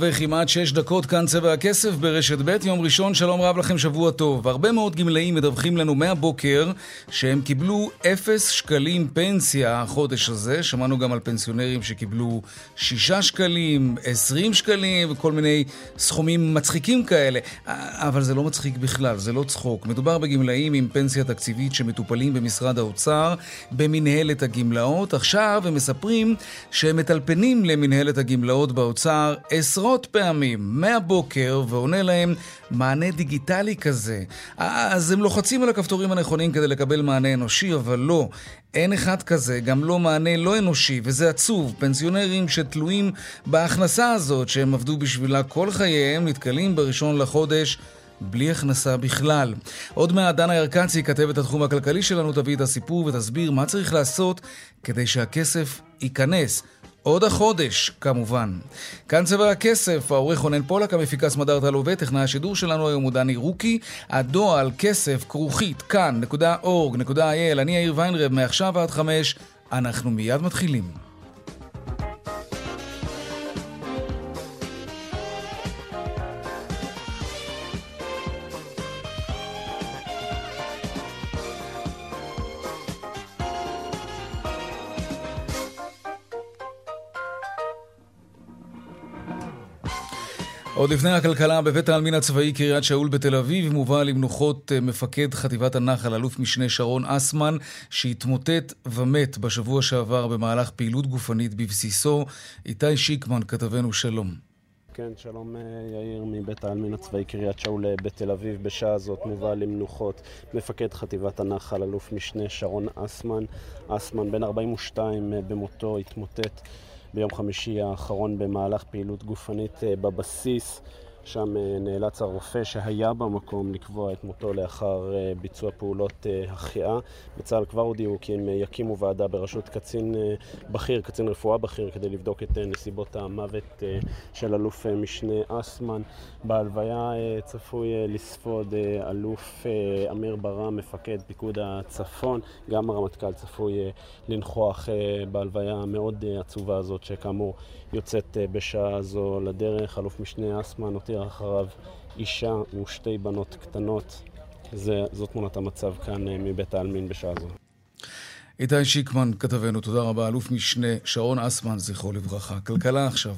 וכמעט שש דקות כאן צבע הכסף ברשת ב', יום ראשון, שלום רב לכם, שבוע טוב. הרבה מאוד גמלאים מדווחים לנו מהבוקר שהם קיבלו אפס שקלים פנסיה החודש הזה. שמענו גם על פנסיונרים שקיבלו שישה שקלים, עשרים שקלים וכל מיני סכומים מצחיקים כאלה. אבל זה לא מצחיק בכלל, זה לא צחוק. מדובר בגמלאים עם פנסיה תקציבית שמטופלים במשרד האוצר, במנהלת הגמלאות. עכשיו הם מספרים שהם מטלפנים למנהלת הגמלאות באוצר עשרות פעמים מהבוקר ועונה להם מענה דיגיטלי כזה. אז הם לוחצים על הכפתורים הנכונים כדי לקבל מענה אנושי, אבל לא. אין אחד כזה, גם לא מענה לא אנושי, וזה עצוב. פנסיונרים שתלויים בהכנסה הזאת, שהם עבדו בשבילה כל חייהם, נתקלים בראשון לחודש בלי הכנסה בכלל. עוד מעט דנה ירקצי, כתבת התחום הכלכלי שלנו, תביא את הסיפור ותסביר מה צריך לעשות כדי שהכסף ייכנס. עוד החודש, כמובן. כאן צבע הכסף, העורך רונן פולק, המפיקס סמדר טלווה, טכנאי השידור שלנו היום הוא דני רוקי. הדועל כסף כרוכית כאן.org.il, אני יאיר ויינרב, מעכשיו עד חמש, אנחנו מיד מתחילים. עוד לפני הכלכלה, בבית העלמין הצבאי קריית שאול בתל אביב מובא למנוחות אה, מפקד חטיבת הנחל, אלוף משנה שרון אסמן, שהתמוטט ומת בשבוע שעבר במהלך פעילות גופנית בבסיסו. איתי שיקמן, כתבנו שלום. כן, שלום אה, יאיר מבית העלמין הצבאי קריית שאול אה, בתל אביב. בשעה הזאת מובא למנוחות מפקד חטיבת הנחל, אלוף משנה שרון אסמן. אסמן, בן 42 במותו, התמוטט. ביום חמישי האחרון במהלך פעילות גופנית אה, בבסיס. שם אה, נאלץ הרופא שהיה במקום לקבוע את מותו לאחר אה, ביצוע פעולות החייאה. בצה"ל כבר הודיעו כי הם יקימו ועדה בראשות קצין בכיר, קצין רפואה בכיר, כדי לבדוק את נסיבות המוות של אלוף משנה אסמן. בהלוויה צפוי לספוד אלוף אמיר ברם, מפקד פיקוד הצפון. גם הרמטכ"ל צפוי לנכוח בהלוויה המאוד עצובה הזאת, שכאמור יוצאת בשעה זו לדרך. אלוף משנה אסמן הותיר אחריו אישה ושתי בנות קטנות. זה, זו תמונת המצב כאן מבית העלמין בשעה זו. איתי שיקמן, כתבנו, תודה רבה. אלוף משנה שרון אסמן, זכרו לברכה. כלכלה עכשיו.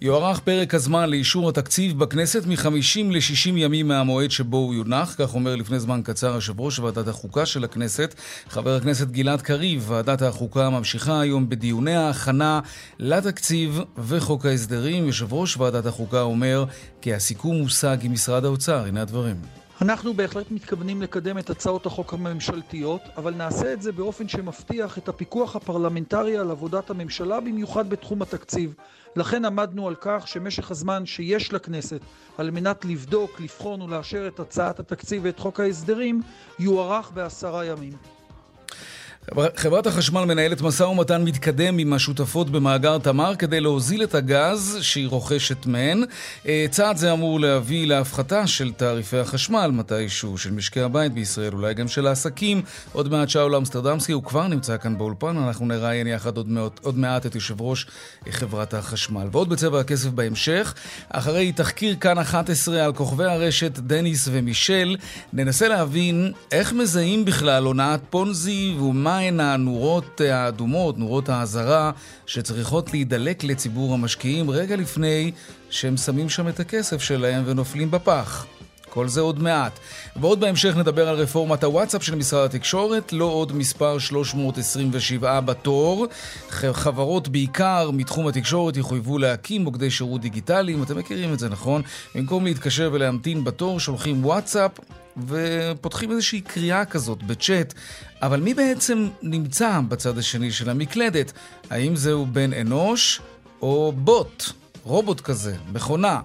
יוארך פרק הזמן לאישור התקציב בכנסת מ-50 ל-60 ימים מהמועד שבו הוא יונח, כך אומר לפני זמן קצר יושב ראש ועדת החוקה של הכנסת, חבר הכנסת גלעד קריב. ועדת החוקה ממשיכה היום בדיוני ההכנה לתקציב וחוק ההסדרים. יושב ראש ועדת החוקה אומר כי הסיכום הושג עם משרד האוצר. הנה הדברים. אנחנו בהחלט מתכוונים לקדם את הצעות החוק הממשלתיות, אבל נעשה את זה באופן שמבטיח את הפיקוח הפרלמנטרי על עבודת הממשלה, במיוחד בתחום התקציב. לכן עמדנו על כך שמשך הזמן שיש לכנסת על מנת לבדוק, לבחון ולאשר את הצעת התקציב ואת חוק ההסדרים יוארך בעשרה ימים. חברת החשמל מנהלת משא ומתן מתקדם עם השותפות במאגר תמר כדי להוזיל את הגז שהיא רוכשת מהן. אה, צעד זה אמור להביא להפחתה של תעריפי החשמל מתישהו, של משקי הבית בישראל, אולי גם של העסקים. עוד מעט שאול אמסטרדמסקי, הוא כבר נמצא כאן באולפן, אנחנו נראיין יחד עוד, מעט, עוד מעט את יושב ראש חברת החשמל. ועוד בצבע הכסף בהמשך, אחרי תחקיר כאן 11 על כוכבי הרשת דניס ומישל, ננסה להבין איך מזהים בכלל הונאת פונזי ומה מהן הנורות האדומות, נורות האזהרה, שצריכות להידלק לציבור המשקיעים רגע לפני שהם שמים שם את הכסף שלהם ונופלים בפח. כל זה עוד מעט. ועוד בהמשך נדבר על רפורמת הוואטסאפ של משרד התקשורת, לא עוד מספר 327 בתור. חברות בעיקר מתחום התקשורת יחויבו להקים מוקדי שירות דיגיטליים, אתם מכירים את זה, נכון? במקום להתקשר ולהמתין בתור, שולחים וואטסאפ ופותחים איזושהי קריאה כזאת בצ'אט. אבל מי בעצם נמצא בצד השני של המקלדת? האם זהו בן אנוש או בוט? רובוט כזה, מכונה.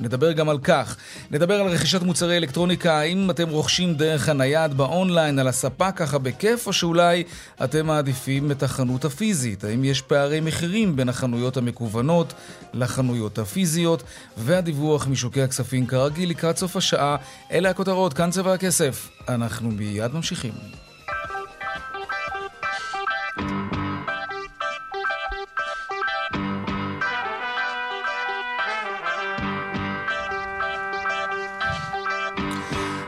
נדבר גם על כך. נדבר על רכישת מוצרי אלקטרוניקה, האם אתם רוכשים דרך הנייד באונליין, על הספה ככה בכיף, או שאולי אתם מעדיפים את החנות הפיזית? האם יש פערי מחירים בין החנויות המקוונות לחנויות הפיזיות? והדיווח משוקי הכספים כרגיל לקראת סוף השעה. אלה הכותרות, כאן צבע הכסף. אנחנו מיד ממשיכים.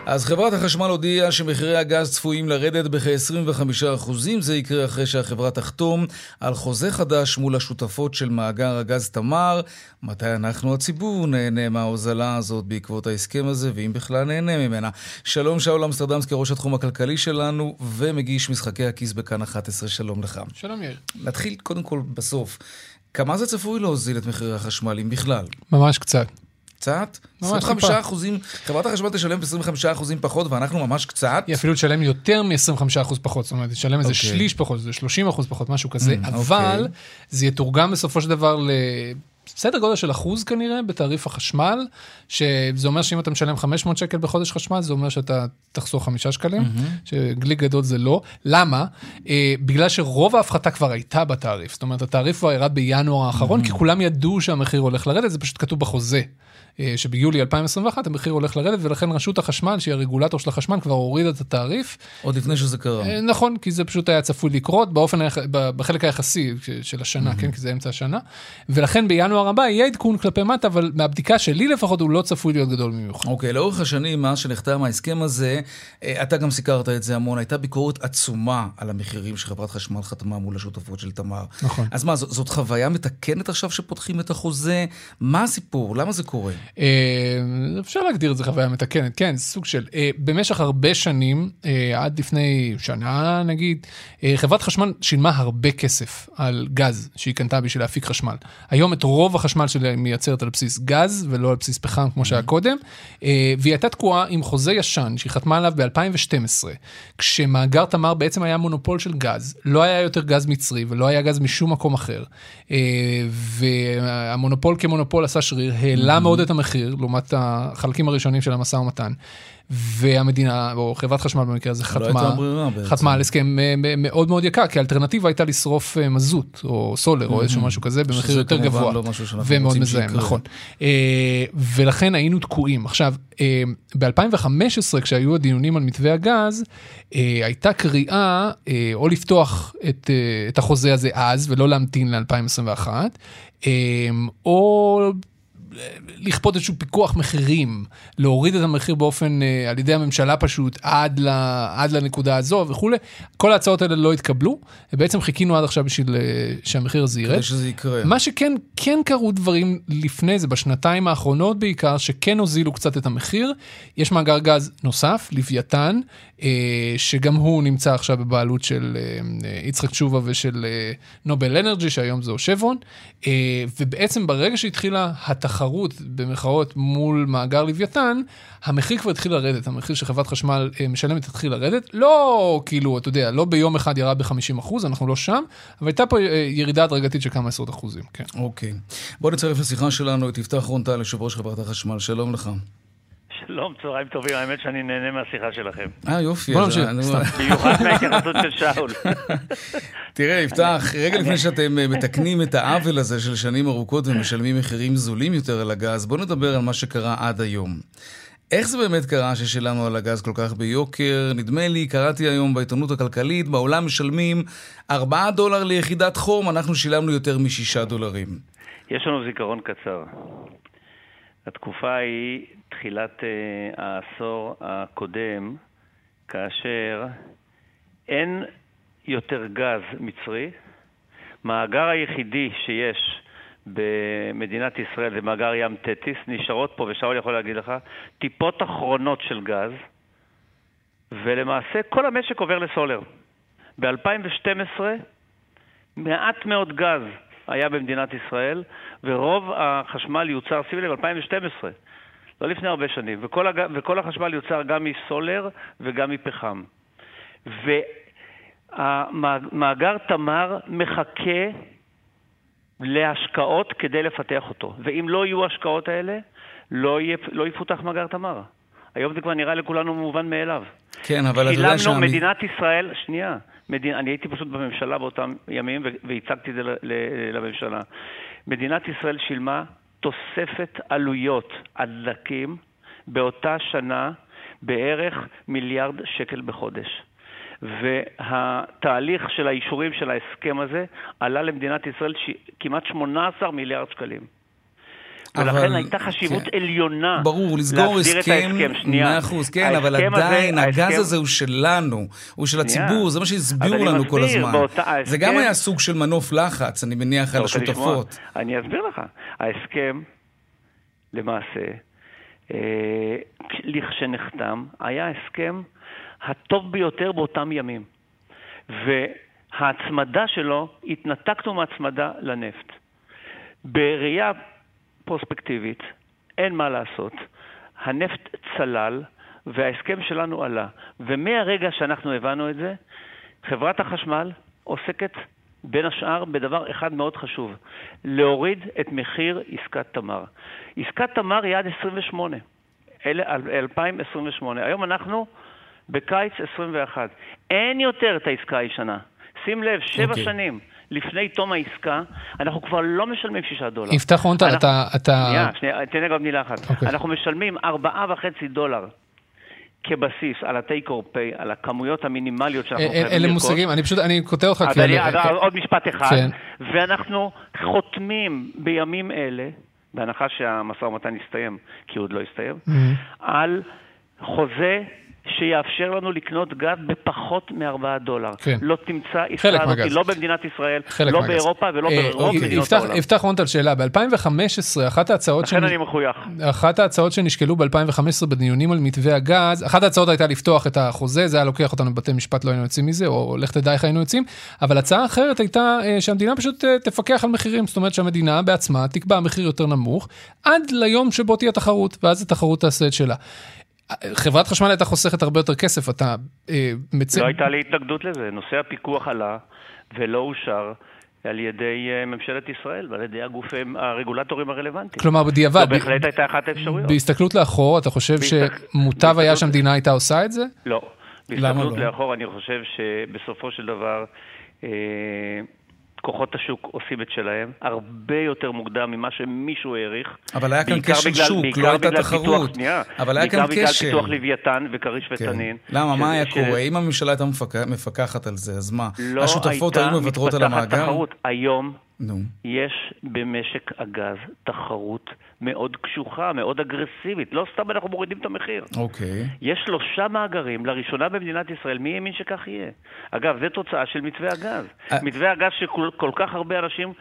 אז חברת החשמל הודיעה שמחירי הגז צפויים לרדת בכ-25%. זה יקרה אחרי שהחברה תחתום על חוזה חדש מול השותפות של מאגר הגז תמר. מתי אנחנו הציבור נהנה מההוזלה הזאת בעקבות ההסכם הזה, ואם בכלל נהנה ממנה. שלום שאול אמסטרדמסקי, ראש התחום הכלכלי שלנו, ומגיש משחקי הכיס בכאן 11. שלום לך. שלום יאיר. נתחיל קודם כל בסוף. כמה זה צפוי להוזיל את מחירי החשמל, אם בכלל? ממש קצת. קצת? 25 אחוזים, חברת החשמל תשלם 25 אחוזים פחות ואנחנו ממש קצת. היא אפילו תשלם יותר מ-25 אחוז פחות, זאת אומרת, תשלם איזה okay. אוקיי. שליש פחות, זה 30 אחוז פחות, משהו כזה, mm, אבל okay. זה יתורגם בסופו של דבר ל... סדר גודל של אחוז כנראה בתעריף החשמל, שזה אומר שאם אתה משלם 500 שקל בחודש חשמל, זה אומר שאתה תחסוך 5 שקלים, mm-hmm. שגלי גדול זה לא. למה? אה, בגלל שרוב ההפחתה כבר הייתה בתעריף. זאת אומרת, התעריף כבר ירד בינואר האחרון, mm-hmm. כי כולם ידעו שהמחיר הולך לרדת, זה פשוט כתוב בחוזה. אה, שביולי 2021 המחיר הולך לרדת, ולכן רשות החשמל, שהיא הרגולטור של החשמל, כבר הורידה את התעריף. עוד לפני שזה קרה. אה, נכון, כי זה פשוט היה צפוי לקרות באופן, בחלק היחסי של השנה, mm-hmm. כן, כי זה אמצע השנה. ולכן בינואר הבא יהיה עדכון כלפי מטה, אבל מהבדיקה שלי לפחות הוא לא צפוי להיות גדול במיוחד. אוקיי, okay, לאורך השנים, מאז שנחתם ההסכם הזה, אה, אתה גם סיקרת את זה המון, הייתה ביקורת עצומה על המחירים שחברת חשמל חתמה מול השותפות של תמר. נכון. אז מה, זאת חוויה מתקנת עכשיו שפותחים את החוזה? מה הסיפור? למה זה קורה? אה, אפשר להגדיר את זה חוויה מתקנת, כן, סוג של, אה, במשך הרבה שנים, אה, עד לפני שנה נגיד, חברת חשמל שילמה הרבה כסף על גז שהיא קנתה בשביל להפיק חשמל. היום את רוב החשמל שלה היא מייצרת על בסיס גז ולא על בסיס פחם כמו שהיה קודם, והיא הייתה תקועה עם חוזה ישן שהיא חתמה עליו ב-2012, כשמאגר תמר בעצם היה מונופול של גז, לא היה יותר גז מצרי ולא היה גז משום מקום אחר, והמונופול כמונופול עשה שריר, העלה מאוד את המחיר. לעומת החלקים הראשונים של המשא ומתן. והמדינה, או חברת חשמל במקרה הזה, חתמה, לא חתמה על הסכם אה, מאוד מאוד יקר, כי האלטרנטיבה הייתה לשרוף אה, מזוט, או סולר, או איזשהו משהו כזה, במחיר יותר גבוה. לא ומאוד מזהם, נכון. אה, ולכן היינו תקועים. עכשיו, ב-2015, כשהיו הדיונים על מתווה הגז, הייתה קריאה או לפתוח את, את החוזה הזה אז, ולא להמתין ל-2021, או לכפות איזשהו פיקוח מחירים, להוריד את המחיר באופן, אה, על ידי הממשלה פשוט, עד, ל, עד לנקודה הזו וכולי. כל ההצעות האלה לא התקבלו, ובעצם חיכינו עד עכשיו בשביל אה, שהמחיר הזה ירד. כדי שזה יקרה. מה שכן, כן קרו דברים לפני זה, בשנתיים האחרונות בעיקר, שכן הוזילו קצת את המחיר. יש מאגר גז נוסף, לוויתן, אה, שגם הוא נמצא עכשיו בבעלות של יצחק תשובה ושל נובל אנרג'י, שהיום זהו שברון. ובעצם ברגע שהתחילה התחרות, במרכאות, מול מאגר לוויתן, המחיר כבר התחיל לרדת, המחיר שחברת חשמל אה, משלמת התחיל לרדת, לא כאילו, אתה יודע, לא ביום אחד ירד ב-50 אחוז, אנחנו לא שם, אבל הייתה פה אה, ירידה הדרגתית של כמה עשרות אחוזים, כן. אוקיי. בוא נצרף לשיחה שלנו את יפתח רונטל, יושב ראש חברת החשמל, שלום לך. שלום, צהריים טובים, האמת שאני נהנה מהשיחה שלכם. אה, יופי. בוא נמשיך. במיוחד מההתייחסות של שאול. תראה, יפתח, רגע לפני שאתם אה, מתקנים את העוול הזה של שנים ארוכות ומשלמים מחירים זולים יותר על הגז, בואו נדבר על מה שקרה עד היום. איך זה באמת קרה ששילמנו על הגז כל כך ביוקר? נדמה לי, קראתי היום בעיתונות הכלכלית, בעולם משלמים 4 דולר ליחידת חום, אנחנו שילמנו יותר מ-6 דולרים. יש לנו זיכרון קצר. התקופה היא תחילת uh, העשור הקודם, כאשר אין יותר גז מצרי. מאגר היחידי שיש במדינת ישראל, במאגר ים תטיס, נשארות פה, ושאול יכול להגיד לך, טיפות אחרונות של גז, ולמעשה כל המשק עובר לסולר. ב-2012 מעט מאוד גז היה במדינת ישראל, ורוב החשמל יוצר, שימי לב, 2012, לא לפני הרבה שנים, וכל, הג... וכל החשמל יוצר גם מסולר וגם מפחם. והמאגר תמר מחכה להשקעות כדי לפתח אותו. ואם לא יהיו השקעות האלה, לא, יהיה, לא יפותח מאגר תמר. היום זה כבר נראה לכולנו מובן מאליו. כן, אבל אתה יודע שילמנו, מדינת ישראל, שנייה, מדינ... אני הייתי פשוט בממשלה באותם ימים והצגתי את זה לממשלה. מדינת ישראל שילמה תוספת עלויות על דלקים באותה שנה בערך מיליארד שקל בחודש. והתהליך של האישורים של ההסכם הזה עלה למדינת ישראל ש... כמעט 18 מיליארד שקלים. ולכן אבל... הייתה חשיבות כן. עליונה ברור, לסגור הסכם, מאה אחוז, כן, אבל עדיין, הזה, הגז ההסכם... הזה הוא שלנו, הוא של הציבור, זה מה שהסבירו לנו מסביר, כל הזמן. באותה, ההסכם... זה גם היה סוג של מנוף לחץ, אני מניח, על השותפות. אני אסביר לך. ההסכם, למעשה, אה, לכשנחתם, היה הסכם הטוב ביותר באותם ימים. וההצמדה שלו, התנתקנו מהצמדה לנפט. בראייה פרוספקטיבית, אין מה לעשות. הנפט צלל וההסכם שלנו עלה. ומהרגע שאנחנו הבנו את זה, חברת החשמל עוסקת בין השאר בדבר אחד מאוד חשוב, להוריד את מחיר עסקת תמר. עסקת תמר היא עד 28, אלה, 2028. היום אנחנו בקיץ 21. אין יותר את העסקה הישנה. שים לב, שבע okay. אוקיי. שנים. לפני תום העסקה, אנחנו כבר לא משלמים שישה דולר. יפתח הונטל, אתה... שנייה, שנייה, תן לי גם מילה אחת. Okay. אוקיי. אנחנו משלמים ארבעה וחצי דולר כבסיס על ה-take or pay, על הכמויות המינימליות שאנחנו חייבים לרכוש. אלה מושגים, אני פשוט, אני קוטע אותך כי... אני, עוד משפט אחד. כן. ואנחנו חותמים בימים אלה, בהנחה שהמשא ומתן יסתיים, כי הוא עוד לא יסתיים, mm-hmm. על חוזה שיאפשר לנו לקנות גז בפחות מ-4 דולר. כן. לא תמצא עסקה הזאת, לא במדינת ישראל, לא מהגז. באירופה ולא אה, ברוב אוקיי, מדינות יפתח, העולם. יפתח רונטל שאלה, ב-2015, אחת ההצעות... לכן אני מחוייך. אחת ההצעות שנשקלו ב-2015 בדיונים על מתווה הגז, אחת ההצעות הייתה לפתוח את החוזה, זה היה לוקח אותנו בבתי משפט, לא היינו יוצאים מזה, או לך תדע איך היינו יוצאים, אבל הצעה אחרת הייתה אה, שהמדינה פשוט אה, תפקח על מחירים, זאת אומרת שהמדינה בעצמה תקבע מחיר יותר נמוך, עד ליום שבו תהיה תחרות, ואז התחרות תעשה את שלה. חברת חשמל הייתה חוסכת הרבה יותר כסף, אתה אה, מצ... לא הייתה לי התנגדות לזה. נושא הפיקוח עלה ולא אושר. על ידי אה, ממשלת ישראל ועל ידי הגופים, הרגולטורים הרלוונטיים. כלומר, בדיעבד... זו בהחלט הייתה אחת האפשרויות. בהסתכלות לאחור, אתה חושב בהסתק... שמוטב היה שהמדינה הייתה עושה את זה? לא. בהסתכלות לא? לאחור, אני חושב שבסופו של דבר... אה, כוחות השוק עושים את שלהם, הרבה יותר מוקדם ממה שמישהו העריך. אבל היה כאן כשל בגלל, שוק, לא הייתה תחרות. שנייה, אבל היה כאן כשל. בעיקר בגלל פיתוח לוויתן וכריש כן. ותנין. למה, מה היה ש... קורה? אם הממשלה הייתה מפק... מפקחת על זה, אז מה? לא השותפות היו מוותרות על המאגר? לא הייתה מתפתחת תחרות. היום נו. יש במשק הגז תחרות מאוד קשוחה, מאוד אגרסיבית. לא סתם אנחנו מורידים את המחיר. אוקיי. יש שלושה מאגרים, לראשונה במדינת ישראל. מי האמין שכך יהיה? אגב, זו תוצאה של מתווה הגז. 아... אה- מתווה הגז שכל כך הרבה אנשים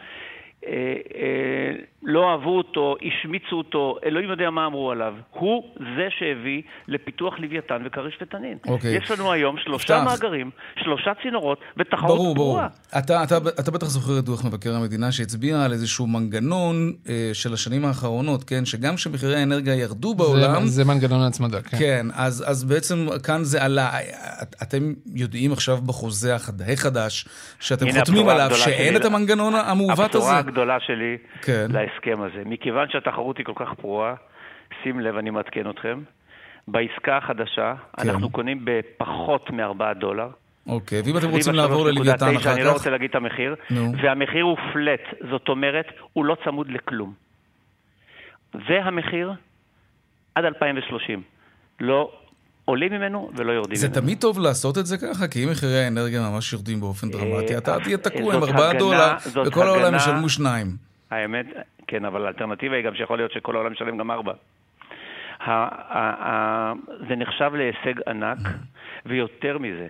לא אהבו אותו, השמיצו אותו, אלוהים יודע מה אמרו עליו. הוא זה שהביא לפיתוח לוויתן וכריש ותנין. אוקיי. יש לנו היום שלושה פתח. מאגרים, שלושה צינורות ותחרות ברור, ברור. אתה, אתה, אתה בטח זוכר את דוח מבקר המדינה שהצביע על איזשהו מנגנון אה, של השנים האחרונות, כן? שגם כשמחירי האנרגיה ירדו בעולם... זה, זה מנגנון ההצמדה, כן. כן, אז, אז בעצם כאן זה עלה. את, אתם יודעים עכשיו בחוזה החדש, שאתם חותמים עליו, שאין את המנגנון המעוות הזה? הגדולה שלי כן. להסכם הזה. מכיוון שהתחרות היא כל כך פרועה, שים לב, אני מעדכן אתכם, בעסקה החדשה כן. אנחנו קונים בפחות מ-4 דולר. אוקיי, ואם אתם רוצים לעבור ללוויתן אחר כך? אני לא רוצה להגיד את המחיר, נו. והמחיר הוא פלט, זאת אומרת, הוא לא צמוד לכלום. והמחיר עד 2030. לא עולים ממנו ולא יורדים זה ממנו. זה תמיד טוב לעשות את זה ככה? כי אם מחירי האנרגיה ממש יורדים באופן דרמטי, אתה תהיה תקוע עם 4 דולר, וכל העולם ישלמו 2. האמת, כן, אבל האלטרנטיבה היא גם שיכול להיות שכל העולם ישלם גם 4. זה נחשב להישג ענק, ויותר מזה,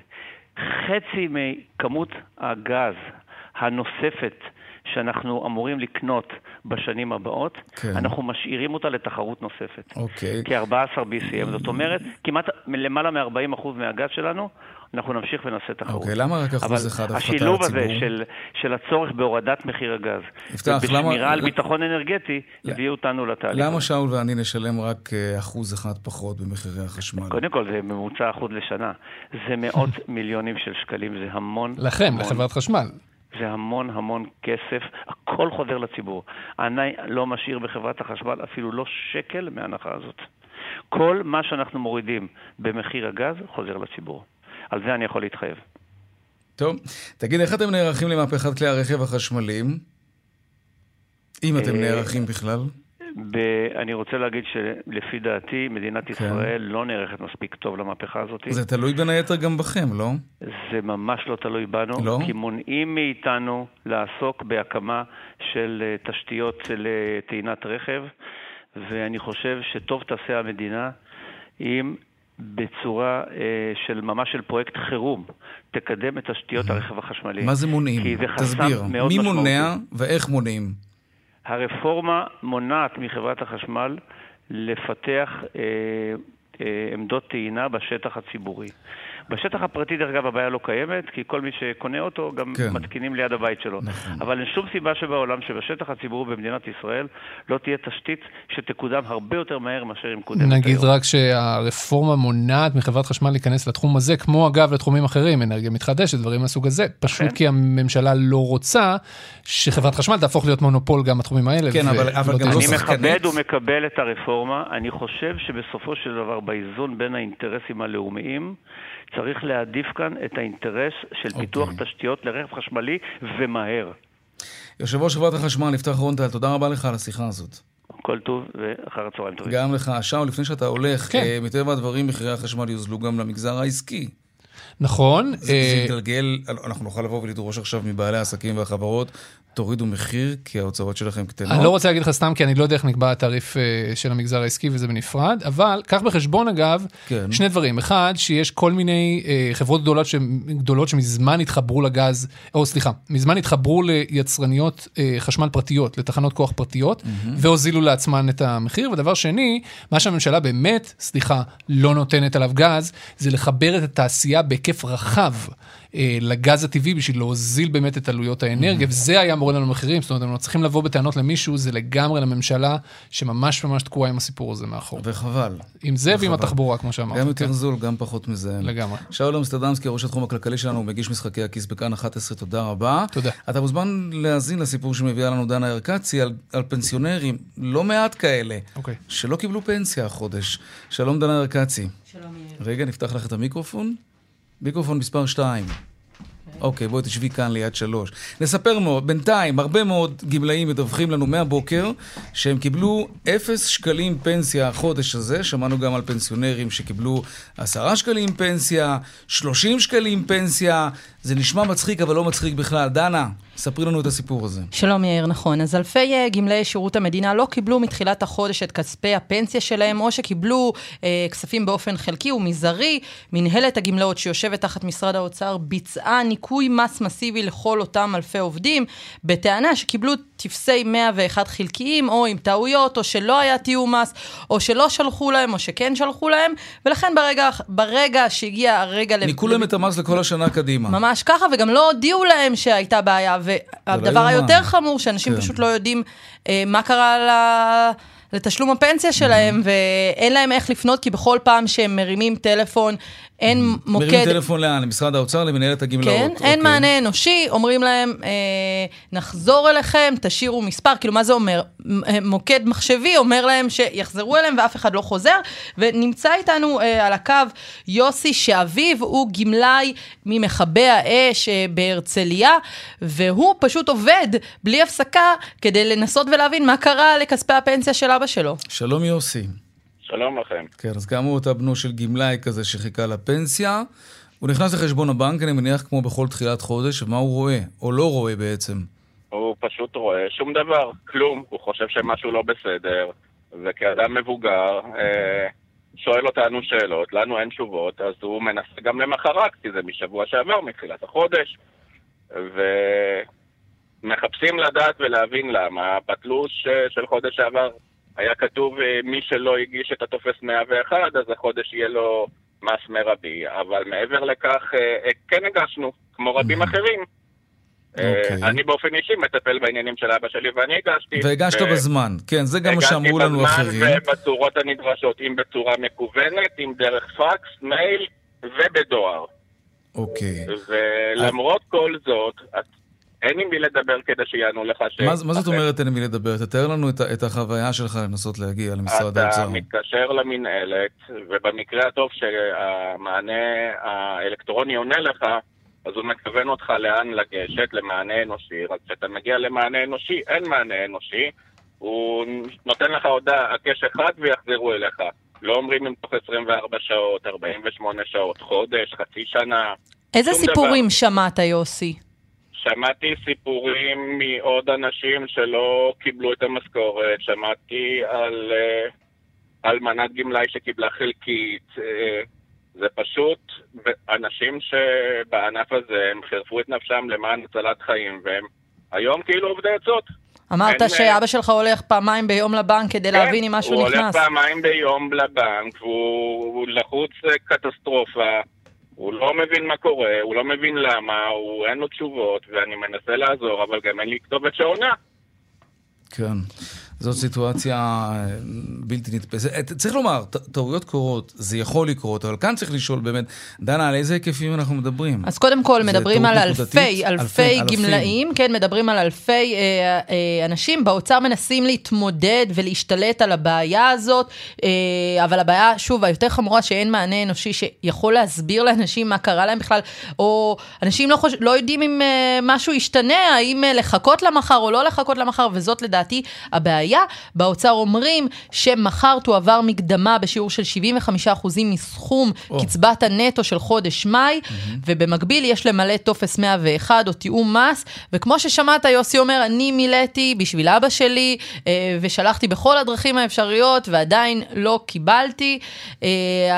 חצי מכמות הגז הנוספת שאנחנו אמורים לקנות בשנים הבאות, כן. אנחנו משאירים אותה לתחרות נוספת. אוקיי. כ-14 BCM, זאת אומרת, כמעט למעלה מ-40% מהגז שלנו אנחנו נמשיך ונעשה תחרות. אוקיי, למה רק אחוז אחד הפחתה לציבור? השילוב הזה של, של הצורך בהורדת מחיר הגז, יפתח, ובשמירה למה... על ביטחון אנרגטי, הביאו אותנו לתהליך. למה שאול ואני נשלם רק אה, אחוז אחד פחות במחירי החשמל? קודם כל, זה ממוצע אחוז לשנה. זה מאות מיליונים של שקלים, זה המון... לכם, המון. לחברת חשמל. זה המון המון כסף, הכל חוזר לציבור. אני לא משאיר בחברת החשמל אפילו לא שקל מההנחה הזאת. כל מה שאנחנו מורידים במחיר הגז חוזר לציבור. על זה אני יכול להתחייב. טוב, תגיד, איך אתם נערכים למהפכת כלי הרכב החשמליים? אם אתם אה, נערכים בכלל? ב- אני רוצה להגיד שלפי דעתי, מדינת כן. ישראל לא נערכת מספיק טוב למהפכה הזאת. זה תלוי בין היתר גם בכם, לא? זה ממש לא תלוי בנו, לא? כי מונעים מאיתנו לעסוק בהקמה של אה, תשתיות לטעינת רכב, ואני חושב שטוב תעשה המדינה אם בצורה אה, של ממש של פרויקט חירום, תקדם את תשתיות הרכב החשמלי. מה זה מונעים? כי זה חסם תסביר. מאוד מי משמעותי. מונע ואיך מונעים? הרפורמה מונעת מחברת החשמל לפתח אה, אה, עמדות טעינה בשטח הציבורי. בשטח הפרטי, דרך אגב, הבעיה לא קיימת, כי כל מי שקונה אותו גם כן. מתקינים ליד הבית שלו. נכון. אבל אין שום סיבה שבעולם שבשטח הציבורי במדינת ישראל לא תהיה תשתית שתקודם הרבה יותר מהר מאשר היא מקודמת היום. נגיד רק שהרפורמה מונעת מחברת חשמל להיכנס לתחום הזה, כמו אגב לתחומים אחרים, אנרגיה מתחדשת, דברים מהסוג הזה, פשוט אכן. כי הממשלה לא רוצה שחברת חשמל תהפוך להיות מונופול גם בתחומים האלה. כן, ו- אבל- אבל ולא גם לא אני. מכבד ומקבל את הרפורמה. אני חושב שבסופו של דבר, באיזון בין האינטרסים הלאומיים, צריך להעדיף כאן את האינטרס של פיתוח אוקיי. תשתיות לרכב חשמלי ומהר. יושב ראש חברת החשמל, יפתח רונטל, תודה רבה לך על השיחה הזאת. כל טוב ואחר הצהריים טובים. גם לך. שאול, לפני שאתה הולך, כן. אה, מטבע הדברים מחירי החשמל יוזלו גם למגזר העסקי. נכון. זה אה, זה יתגלגל, אנחנו נוכל לבוא ולדרוש עכשיו מבעלי העסקים והחברות, תורידו מחיר, כי ההוצאות שלכם קטנות. אני לא רוצה להגיד לך סתם, כי אני לא יודע איך נקבע התעריף אה, של המגזר העסקי וזה בנפרד, אבל קח בחשבון אגב, כן. שני דברים. אחד, שיש כל מיני אה, חברות גדולות, ש... גדולות שמזמן התחברו לגז, או סליחה, מזמן התחברו ליצרניות אה, חשמל פרטיות, לתחנות כוח פרטיות, והוזילו לעצמן את המחיר. ודבר שני, מה שהממשלה באמת, סליחה, לא נותנת עליו גז, זה לחבר את התעשייה בהיקף רחב. אה, לגז הטבעי בשביל להוזיל באמת את עלויות האנרגיה, וזה היה מוריד לנו מחירים, זאת אומרת, הם לא צריכים לבוא בטענות למישהו, זה לגמרי לממשלה שממש ממש תקועה עם הסיפור הזה מאחור. וחבל. עם זה ועם וחבל. התחבורה, כמו שאמרת. גם יותר כן, זול, גם פחות מזהם. לגמרי. שאול אמסטרדמסקי, ראש התחום הכלכלי שלנו, מגיש משחקי הכיס בכאן 11, תודה רבה. תודה. אתה מוזמן להאזין לסיפור שמביאה לנו דנה ארקצי על, על פנסיונרים, לא מעט כאלה, אוקיי. שלא קיבלו פנסיה החודש. שלום דנה ארקצי. שלום יאיר. רגע, נפתח לך את המיקרופון. מיקרופון מספר 2. אוקיי, בואי תשבי כאן ליד שלוש. נספר מאוד, בינתיים, הרבה מאוד גמלאים מדווחים לנו מהבוקר שהם קיבלו אפס שקלים פנסיה החודש הזה. שמענו גם על פנסיונרים שקיבלו עשרה שקלים פנסיה, שלושים שקלים פנסיה. זה נשמע מצחיק, אבל לא מצחיק בכלל. דנה, ספרי לנו את הסיפור הזה. שלום יאיר, נכון. אז אלפי אה, גמלאי שירות המדינה לא קיבלו מתחילת החודש את כספי הפנסיה שלהם, או שקיבלו אה, כספים באופן חלקי ומזערי. מנהלת הגמלאות שיושבת תחת משרד האוצר ביצעה ניקוי מס מסיבי לכל אותם אלפי עובדים, בטענה שקיבלו טפסי 101 חלקיים, או עם טעויות, או שלא היה תיאום מס, או שלא שלחו להם, או שכן שלחו להם, ולכן ברגע, ברגע שהגיע הרגע... לב- ניקו להם את המס לכל השנה קדימה. ממש ככה, וגם לא הודיעו להם שהייתה בעיה. והדבר. היותר חמור, שאנשים כן. פשוט לא יודעים אה, מה קרה ל... לתשלום הפנסיה שלהם, ואין להם איך לפנות, כי בכל פעם שהם מרימים טלפון, אין מוקד... מרים טלפון לאן? למשרד האוצר, למנהלת הגמלאות. כן, אין אוקיי. מענה אנושי, אומרים להם, אה, נחזור אליכם, תשאירו מספר, כאילו מה זה אומר? אה, מוקד מחשבי אומר להם שיחזרו אליהם ואף אחד לא חוזר, ונמצא איתנו אה, על הקו יוסי שאביו הוא גמלאי ממכבי האש אה, בהרצליה, והוא פשוט עובד בלי הפסקה כדי לנסות ולהבין מה קרה לכספי הפנסיה של אבא שלו. שלום יוסי. שלום לכם. כן, אז כאמור, אתה בנו של גמלאי כזה שחיכה לפנסיה. הוא נכנס לחשבון הבנק, אני מניח, כמו בכל תחילת חודש, ומה הוא רואה? או לא רואה בעצם. הוא פשוט רואה שום דבר, כלום. הוא חושב שמשהו לא בסדר, וכאדם מבוגר, אה, שואל אותנו שאלות, לנו אין תשובות, אז הוא מנסה גם למחרת, כי זה משבוע שעבר, מתחילת החודש. מחפשים לדעת ולהבין למה. בתלוש אה, של חודש שעבר היה כתוב אה, מי שלא הגיש את הטופס 101, אז החודש יהיה לו מס מרבי. אבל מעבר לכך, אה, כן הגשנו, כמו רבים אחרים. אוקיי. אני באופן אישי מטפל בעניינים של אבא שלי ואני הגשתי. והגשת בזמן, כן, זה גם מה שאמרו לנו אחרים. הגשתי בזמן ובצורות הנדרשות, אם בצורה מקוונת, אם דרך פקס, מייל ובדואר. אוקיי. ולמרות כל זאת, אין עם מי לדבר כדי שיענו לך ש... מה, מה זאת אומרת אין עם מי לדבר? תתאר לנו את, את החוויה שלך לנסות להגיע למשרד האוצר. אתה מתקשר למינהלת, ובמקרה הטוב שהמענה האלקטרוני עונה לך, אז הוא מכוון אותך לאן לגשת, למענה אנושי. רק כשאתה מגיע למענה אנושי, אין מענה אנושי. הוא נותן לך הודעה, הקש אחד ויחזרו אליך. לא אומרים אם תוך 24 שעות, 48 שעות, חודש, חצי שנה. איזה סיפורים דבר. שמעת, יוסי? שמעתי סיפורים מעוד אנשים שלא קיבלו את המשכורת, שמעתי על אלמנת uh, גמלאי שקיבלה חלקית. Uh, זה פשוט אנשים שבענף הזה הם חירפו את נפשם למען הצלת חיים, והם היום כאילו עובדי עצות. אמרת אין, שאבא שלך הולך פעמיים ביום לבנק כדי כן, להבין אם משהו נכנס. הוא הולך פעמיים ביום לבנק, והוא לחוץ קטסטרופה. הוא לא מבין מה קורה, הוא לא מבין למה, הוא אין לו תשובות, ואני מנסה לעזור, אבל גם אין לי כתובת שעונה. כן. זאת סיטואציה אה, בלתי נתפסת. אה, צריך לומר, טעויות קורות, זה יכול לקרות, אבל כאן צריך לשאול באמת, דנה, על איזה היקפים אנחנו מדברים? אז קודם כל, מדברים על אלפי, אלפי גמלאים, כן, מדברים על אלפי אה, אה, אנשים. באוצר מנסים להתמודד ולהשתלט על הבעיה הזאת, אה, אבל הבעיה, שוב, היותר חמורה, שאין מענה אנושי שיכול להסביר לאנשים מה קרה להם בכלל, או אנשים לא, חוש... לא יודעים אם אה, משהו ישתנה, האם אה, לחכות למחר או לא לחכות למחר, וזאת לדעתי הבעיה. הבעיה. באוצר אומרים שמחר תועבר מקדמה בשיעור של 75% מסכום oh. קצבת הנטו של חודש מאי, mm-hmm. ובמקביל יש למלא טופס 101 או תיאום מס, וכמו ששמעת, יוסי אומר, אני מילאתי בשביל אבא שלי, אה, ושלחתי בכל הדרכים האפשריות, ועדיין לא קיבלתי, אה,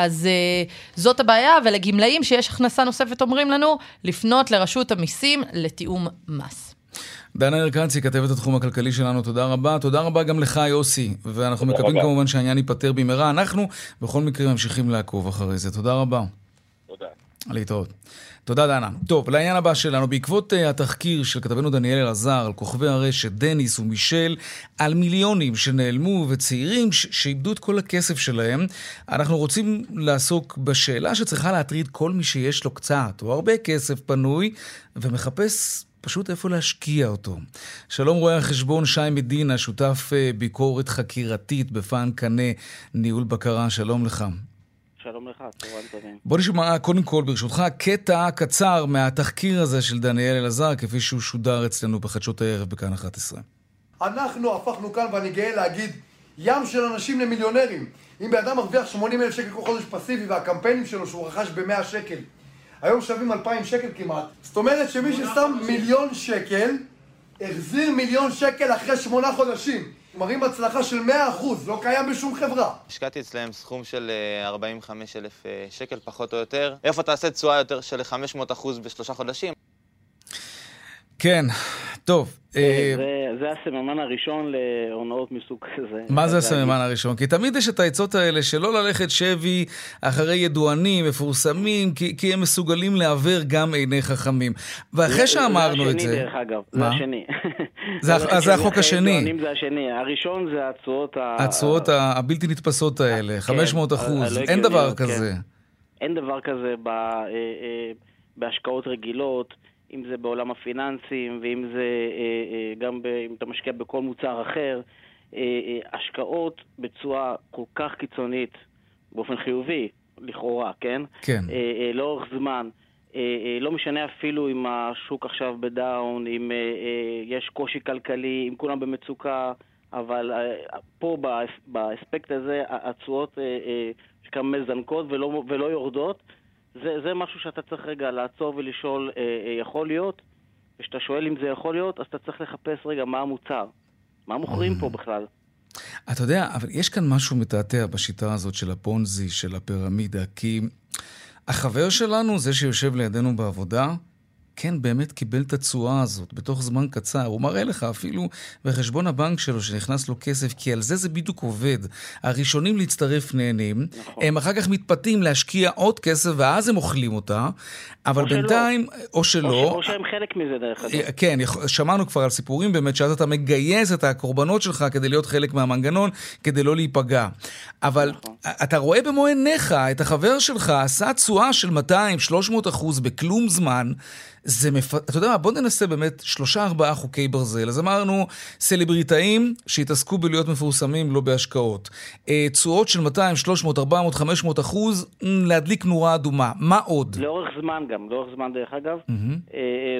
אז אה, זאת הבעיה, ולגמלאים שיש הכנסה נוספת אומרים לנו, לפנות לרשות המיסים לתיאום מס. דנה ארקצי, כתבת התחום הכלכלי שלנו, תודה רבה. תודה רבה גם לך, יוסי. ואנחנו מקווים רבה. כמובן שהעניין ייפתר במהרה. אנחנו בכל מקרה ממשיכים לעקוב אחרי זה. תודה רבה. תודה. להתראות. תודה, דנה. טוב, לעניין הבא שלנו, בעקבות uh, התחקיר של כתבנו דניאל אלעזר על כוכבי הרשת, דניס ומישל, על מיליונים שנעלמו וצעירים ש- שאיבדו את כל הכסף שלהם, אנחנו רוצים לעסוק בשאלה שצריכה להטריד כל מי שיש לו קצת או הרבה כסף פנוי ומחפש פשוט איפה להשקיע אותו. שלום רואה החשבון שי מדינה, שותף אה, ביקורת חקירתית בפאן קנה ניהול בקרה, שלום לך. שלום לך, צהריים טובים. בוא נשמע קודם כל, ברשותך, קטע קצר מהתחקיר הזה של דניאל אלעזר, כפי שהוא שודר אצלנו בחדשות הערב בכאן 11. אנחנו הפכנו כאן, ואני גאה להגיד, ים של אנשים למיליונרים. אם בן אדם מרוויח 80 אלף שקל כל חודש פסיבי והקמפיינים שלו שהוא רכש ב-100 שקל היום שווים 2,000 שקל כמעט. זאת אומרת שמי ששם מיליון שקל, החזיר מיליון שקל אחרי שמונה חודשים. מראים הצלחה של 100%, לא קיים בשום חברה. השקעתי אצלם סכום של 45 אה, אלף אה, שקל פחות או יותר. איפה תעשה תשואה יותר של 500% בשלושה חודשים? כן, טוב. אה, אה, זה הסממן הראשון להונאות מסוג כזה. מה זה הסממן הראשון? כי תמיד יש את העצות האלה שלא ללכת שבי אחרי ידוענים מפורסמים, כי הם מסוגלים לעוור גם עיני חכמים. ואחרי שאמרנו את זה... זה השני, דרך אגב. זה השני. אז זה החוק השני. זה השני. הראשון זה התשואות ה... התשואות הבלתי נתפסות האלה, 500 כן, אחוז. אין דבר כן. כזה. אין דבר כזה אה, בהשקעות רגילות. אם זה בעולם הפיננסים, ואם זה אה, אה, גם ב, אם אתה משקיע בכל מוצר אחר, אה, השקעות בצורה כל כך קיצונית, באופן חיובי, לכאורה, כן? כן. לאורך זמן. לא משנה אפילו אם השוק עכשיו בדאון, אם יש קושי כלכלי, אם כולם במצוקה, אבל פה באספקט הזה התשואות שכמה מזנקות ולא, ולא יורדות. זה, זה משהו שאתה צריך רגע לעצור ולשאול, אה, אה, יכול להיות? וכשאתה שואל אם זה יכול להיות, אז אתה צריך לחפש רגע מה המוצר. מה מוכרים פה בכלל? אתה יודע, אבל יש כאן משהו מתעתע בשיטה הזאת של הפונזי, של הפירמידה, כי החבר שלנו, זה שיושב לידינו בעבודה, כן באמת קיבל את התשואה הזאת בתוך זמן קצר. הוא מראה לך אפילו בחשבון הבנק שלו שנכנס לו כסף, כי על זה זה בדיוק עובד. הראשונים להצטרף נהנים, נכון. הם אחר כך מתפתים להשקיע עוד כסף ואז הם אוכלים אותה, אבל או בינתיים, שלא. או שלא. או, ש... או שהם חלק מזה דרך אגב. כן, שמענו כבר על סיפורים באמת, שאז אתה מגייס את הקורבנות שלך כדי להיות חלק מהמנגנון, כדי לא להיפגע. אבל נכון. אתה רואה במו עיניך את החבר שלך עשה תשואה של 200-300 אחוז בכלום זמן. זה מפ... אתה יודע מה, בוא ננסה באמת שלושה ארבעה חוקי ברזל. אז אמרנו, סלבריטאים שהתעסקו בלהיות מפורסמים, לא בהשקעות. אה, תשואות של 200, 300, 400, 500 אחוז, להדליק נורה אדומה. מה עוד? לאורך זמן גם, לאורך זמן דרך אגב. Mm-hmm.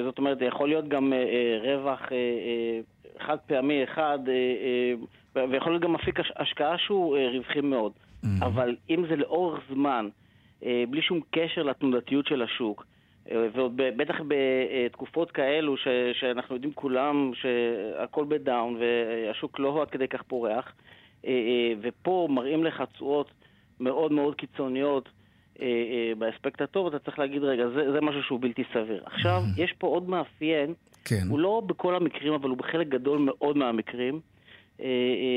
זאת אומרת, יכול להיות גם רווח חד פעמי אחד, ויכול להיות גם אפיק השקעה שהוא רווחי מאוד. Mm-hmm. אבל אם זה לאורך זמן, בלי שום קשר לתנודתיות של השוק, ועוד בטח בתקופות כאלו ש, שאנחנו יודעים כולם שהכל בדאון והשוק לא עד כדי כך פורח, ופה מראים לך תשואות מאוד מאוד קיצוניות באספקט הטוב, אתה צריך להגיד, רגע, זה, זה משהו שהוא בלתי סביר. עכשיו, יש פה עוד מאפיין, כן. הוא לא בכל המקרים, אבל הוא בחלק גדול מאוד מהמקרים.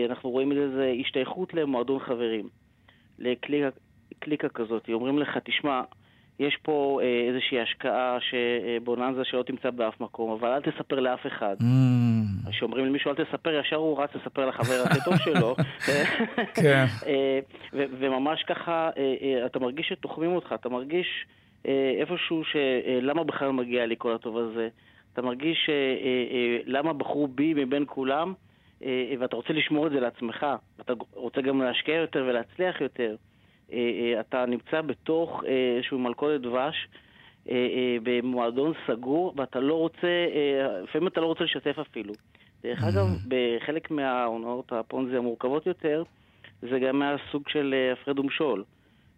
אנחנו רואים את זה השתייכות למועדון חברים, לקליקה כזאת. אומרים לך, תשמע, יש פה אה, איזושהי השקעה שבוננזה שלא תמצא באף מקום, אבל אל תספר לאף אחד. Mm. כשאומרים למישהו אל תספר, ישר הוא רץ לספר לחבר הכי טוב שלו. כן. אה, וממש ככה, אה, אה, אתה מרגיש שתוחמים אותך, אתה מרגיש אה, איפשהו שלמה בכלל מגיע לי כל הטוב הזה. אתה מרגיש אה, אה, למה בחרו בי מבין כולם, אה, ואתה רוצה לשמור את זה לעצמך. אתה רוצה גם להשקיע יותר ולהצליח יותר. אה, אה, אתה נמצא בתוך אה, איזשהו מלכודת דבש במועדון סגור, ואתה לא רוצה, לפעמים אתה לא רוצה לשתף אפילו. דרך mm. אגב, בחלק מהעונות הפונזי המורכבות יותר, זה גם מהסוג של הפרד ומשול.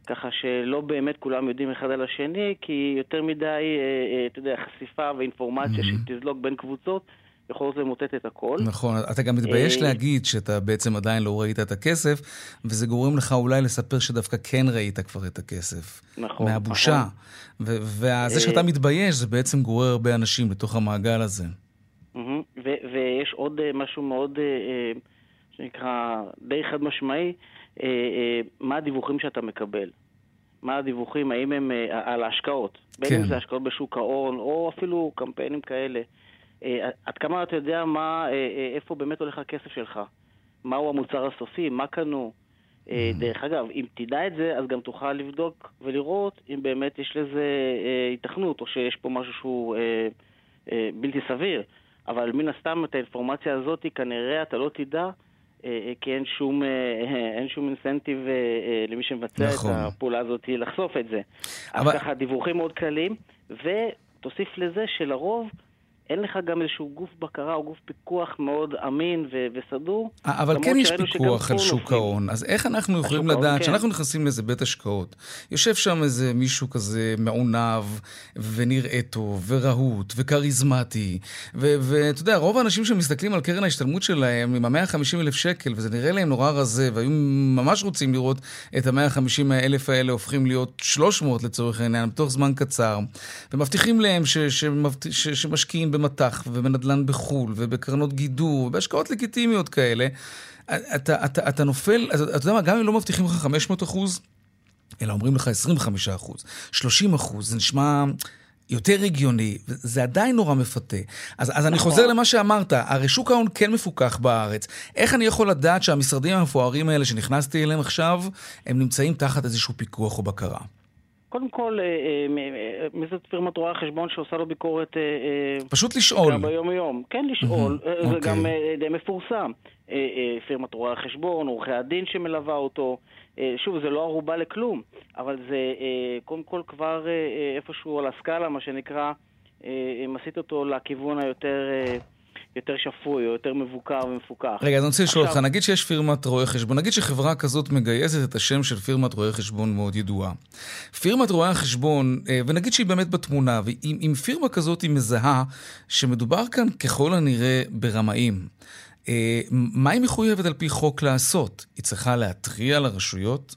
ככה שלא באמת כולם יודעים אחד על השני, כי יותר מדי, אתה יודע, חשיפה ואינפורמציה mm-hmm. שתזלוג בין קבוצות. יכולות למוטט את הכל. נכון, אתה גם מתבייש אה, להגיד שאתה בעצם עדיין לא ראית את הכסף, וזה גורם לך אולי לספר שדווקא כן ראית כבר את הכסף. נכון. מהבושה. נכון. וזה אה, שאתה מתבייש, זה בעצם גורר הרבה אנשים לתוך המעגל הזה. ויש עוד אה, משהו מאוד, שנקרא, די חד משמעי, מה הדיווחים שאתה מקבל. מה הדיווחים, האם הם על ההשקעות. בין אם כן. זה השקעות בשוק ההון, או אפילו קמפיינים כאלה. אה, עד כמה אתה יודע מה, אה, אה, איפה באמת הולך הכסף שלך? מהו המוצר הסופי? מה קנו? Mm. דרך אגב, אם תדע את זה, אז גם תוכל לבדוק ולראות אם באמת יש לזה היתכנות, או שיש פה משהו שהוא בלתי סביר. אבל מן הסתם את האינפורמציה הזאת כנראה אתה לא תדע, כי אין שום, אין שום אינסנטיב למי שמבצע נכון. את הפעולה הזאת לחשוף את זה. אבל... אז ככה, דיווחים מאוד קלים, ותוסיף לזה שלרוב... אין לך גם איזשהו גוף בקרה או גוף פיקוח מאוד אמין ו- וסדור. אבל כן יש פיקוח על שוק ההון, אז איך אנחנו יכולים לדעת, כשאנחנו כן. נכנסים לאיזה בית השקעות, יושב שם איזה מישהו כזה מעונב, ונראה טוב, ורהוט, וכריזמטי, ואתה יודע, רוב האנשים שמסתכלים על קרן ההשתלמות שלהם עם ה-150 אלף שקל, וזה נראה להם נורא רזה, והיו ממש רוצים לראות את ה-150 אלף האלה הופכים להיות 300 לצורך העניין, בתוך זמן קצר, ומבטיחים להם שמשקיעים במטח ובנדל"ן בחו"ל ובקרנות גידור ובהשקעות לגיטימיות כאלה, אתה, אתה, אתה נופל, אתה, אתה יודע מה, גם אם לא מבטיחים לך 500 אחוז, אלא אומרים לך 25 אחוז, 30 אחוז, זה נשמע... יותר הגיוני, זה עדיין נורא מפתה. אז, אז אני חוזר למה שאמרת, הרי שוק ההון כן מפוקח בארץ. איך אני יכול לדעת שהמשרדים המפוארים האלה שנכנסתי אליהם עכשיו, הם נמצאים תחת איזשהו פיקוח או בקרה? קודם כל, אה, אה, מי זאת פירמת רואי החשבון שעושה לו ביקורת... אה, פשוט לשאול. גם ביום יום. כן, לשאול. זה אוקיי. גם די מפורסם. פירמת רואי החשבון, עורכי הדין שמלווה אותו. שוב, זה לא ערובה לכלום, אבל זה קודם כל כבר איפשהו על הסקאלה, מה שנקרא, מסיט אותו לכיוון היותר... יותר שפוי או יותר מבוקר ומפוקח. רגע, אז אני רוצה לשאול אותך, נגיד שיש פירמת רואי חשבון, נגיד שחברה כזאת מגייסת את השם של פירמת רואי חשבון מאוד ידועה. פירמת רואי החשבון, אה, ונגיד שהיא באמת בתמונה, ואם פירמה כזאת היא מזהה שמדובר כאן ככל הנראה ברמאים, אה, מה היא מחויבת על פי חוק לעשות? היא צריכה להתריע לרשויות?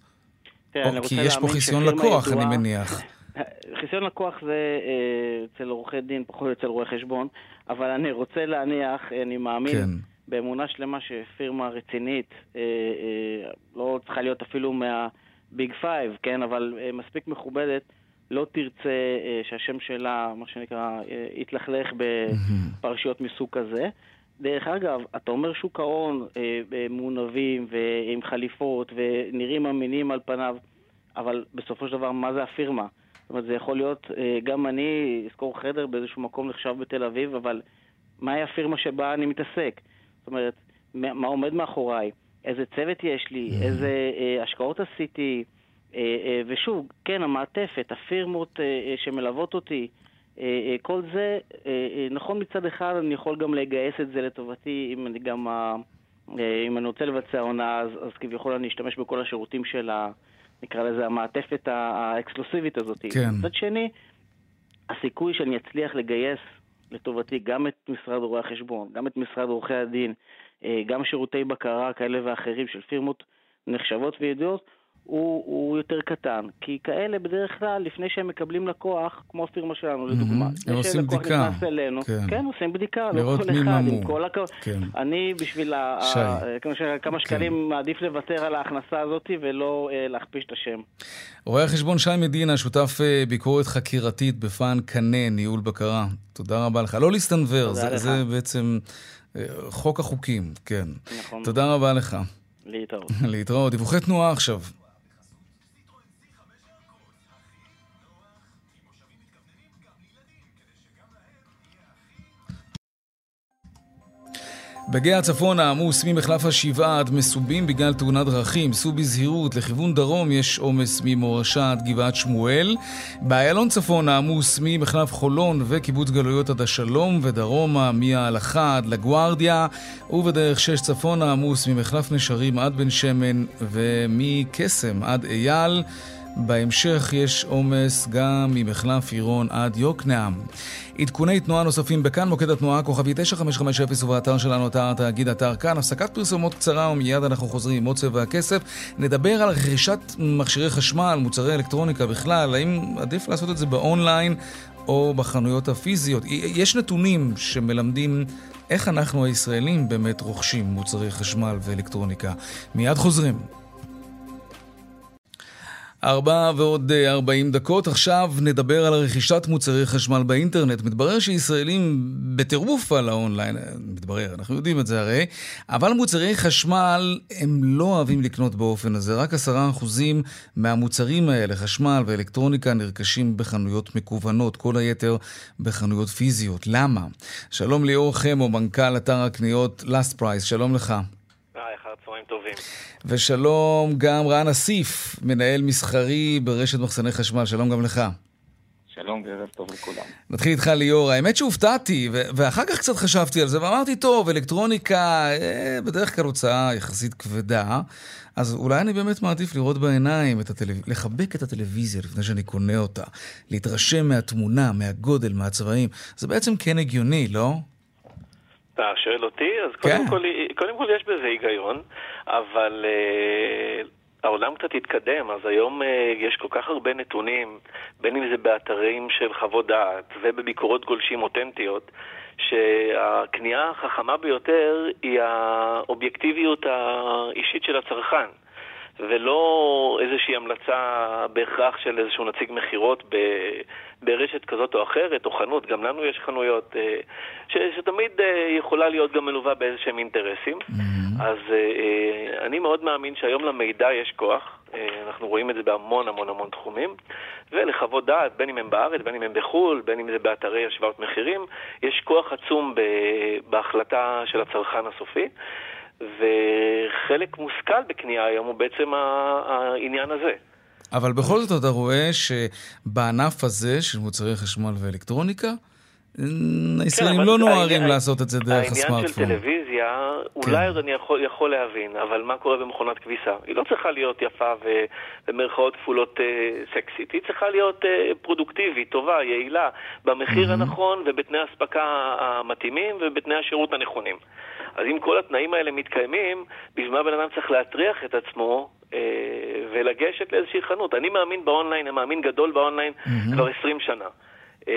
או כי יש פה חיסיון לקוח, אני מניח. חיסיון לקוח זה אה, אצל עורכי דין, פחות אצל רואי חשבון, אבל אני רוצה להניח, אני מאמין כן. באמונה שלמה שפירמה רצינית, אה, אה, לא צריכה להיות אפילו מה Big Five, כן, אבל אה, מספיק מכובדת, לא תרצה אה, שהשם שלה, מה שנקרא, אה, יתלכלך בפרשיות מסוג כזה. דרך אגב, אתה אומר שוק ההון אה, אה, מעונבים ועם חליפות ונראים אמינים על פניו, אבל בסופו של דבר, מה זה הפירמה? זאת אומרת, זה יכול להיות, אה, גם אני אזכור חדר באיזשהו מקום נחשב בתל אביב, אבל מהי הפירמה שבה אני מתעסק? זאת אומרת, מה עומד מאחוריי? איזה צוות יש לי? Mm-hmm. איזה אה, השקעות עשיתי? אה, אה, ושוב, כן, המעטפת, הפירמות אה, אה, שמלוות אותי, אה, אה, כל זה, אה, אה, נכון מצד אחד, אני יכול גם לגייס את זה לטובתי, אם אני גם, אה, אה אם אני רוצה לבצע עונה, אז, אז כביכול אני אשתמש בכל השירותים של ה... נקרא לזה המעטפת האקסקלוסיבית הזאת. כן. מצד שני, הסיכוי שאני אצליח לגייס לטובתי גם את משרד רואי החשבון, גם את משרד עורכי הדין, אה, גם שירותי בקרה כאלה ואחרים של פירמות נחשבות וידועות, הוא, הוא יותר קטן. כי כאלה בדרך כלל, לפני שהם מקבלים לקוח, כמו הפירמה שלנו לדוגמה, הם עושים בדיקה. אלינו, כן. כן, עושים בדיקה. לא לראות מי ממו. כל הכ... כן. אני בשביל ה... כמה שקלים כן. מעדיף לוותר על ההכנסה הזאת ולא uh, להכפיש את השם. רואה החשבון שי מדינה, שותף uh, ביקורת חקירתית בפאן קנה, ניהול בקרה. תודה רבה לך. לא להסתנוור, זה, זה בעצם uh, חוק החוקים, כן. נכון. תודה רבה לך. להתראות. להתראות. דיווחי תנועה עכשיו. בגיא הצפון העמוס ממחלף השבעה עד מסובים בגלל תאונת דרכים. סעו בזהירות, לכיוון דרום יש עומס ממורשה עד גבעת שמואל. באיילון צפון העמוס ממחלף חולון וקיבוץ גלויות עד השלום ודרומה מההלכה עד לגוארדיה ובדרך שש צפון העמוס ממחלף נשרים עד בן שמן ומקסם עד אייל. בהמשך יש עומס גם ממחלף עירון עד יוקנעם. עדכוני תנועה נוספים בכאן, מוקד התנועה, כוכבי 9550 ובאתר שלנו, אתר תאגיד אתר כאן. הפסקת פרסומות קצרה ומיד אנחנו חוזרים עם עוד צבע הכסף. נדבר על רכישת מכשירי חשמל, מוצרי אלקטרוניקה בכלל, האם עדיף לעשות את זה באונליין או בחנויות הפיזיות. יש נתונים שמלמדים איך אנחנו הישראלים באמת רוכשים מוצרי חשמל ואלקטרוניקה. מיד חוזרים. ארבע ועוד אה, ארבעים דקות. עכשיו נדבר על רכישת מוצרי חשמל באינטרנט. מתברר שישראלים בטירוף על האונליין, אה, מתברר, אנחנו יודעים את זה הרי, אבל מוצרי חשמל הם לא אוהבים לקנות באופן הזה. רק עשרה אחוזים מהמוצרים האלה, חשמל ואלקטרוניקה, נרכשים בחנויות מקוונות, כל היתר בחנויות פיזיות. למה? שלום ליאור חמו, מנכ"ל אתר הקניות Last Price, שלום לך. צהריים טובים. ושלום גם רן אסיף, מנהל מסחרי ברשת מחסני חשמל, שלום גם לך. שלום וערב טוב לכולם. נתחיל איתך ליאור, האמת שהופתעתי, ואחר כך קצת חשבתי על זה, ואמרתי, טוב, אלקטרוניקה אה, בדרך כלל הוצאה יחסית כבדה, אז אולי אני באמת מעדיף לראות בעיניים, את הטלו... לחבק את הטלוויזיה לפני שאני קונה אותה, להתרשם מהתמונה, מהגודל, מהצבעים, זה בעצם כן הגיוני, לא? אתה שואל אותי? אז כן. קודם, כל, קודם כל יש בזה היגיון, אבל uh, העולם קצת התקדם, אז היום uh, יש כל כך הרבה נתונים, בין אם זה באתרים של חוות דעת ובביקורות גולשים אותנטיות, שהקנייה החכמה ביותר היא האובייקטיביות האישית של הצרכן. ולא איזושהי המלצה בהכרח של איזשהו נציג מכירות ברשת כזאת או אחרת, או חנות, גם לנו יש חנויות, אה, ש, שתמיד אה, יכולה להיות גם מלווה באיזשהם אינטרסים. Mm-hmm. אז אה, אני מאוד מאמין שהיום למידע יש כוח, אנחנו רואים את זה בהמון המון המון תחומים, ולחוות דעת, בין אם הם בארץ, בין אם הם בחו"ל, בין אם זה באתרי השוואות מחירים, יש כוח עצום בהחלטה של הצרכן הסופי. וחלק מושכל בקנייה היום הוא בעצם העניין הזה. אבל בכל זאת אתה רואה שבענף הזה של מוצרי חשמל ואלקטרוניקה, הישראלים כן, לא נוהרים לעשות את זה דרך הסמארטפון. העניין של טלוויזיה, אולי כן. אני יכול, יכול להבין, אבל מה קורה במכונת כביסה? היא לא צריכה להיות יפה ובמרכאות כפולות אה, סקסית, היא צריכה להיות אה, פרודוקטיבית, טובה, יעילה, במחיר mm-hmm. הנכון ובתנאי האספקה המתאימים ובתנאי השירות הנכונים. אז אם כל התנאים האלה מתקיימים, בשביל מה בן אדם צריך להטריח את עצמו אה, ולגשת לאיזושהי חנות. אני מאמין באונליין, אני מאמין גדול באונליין mm-hmm. כבר 20 שנה. אה,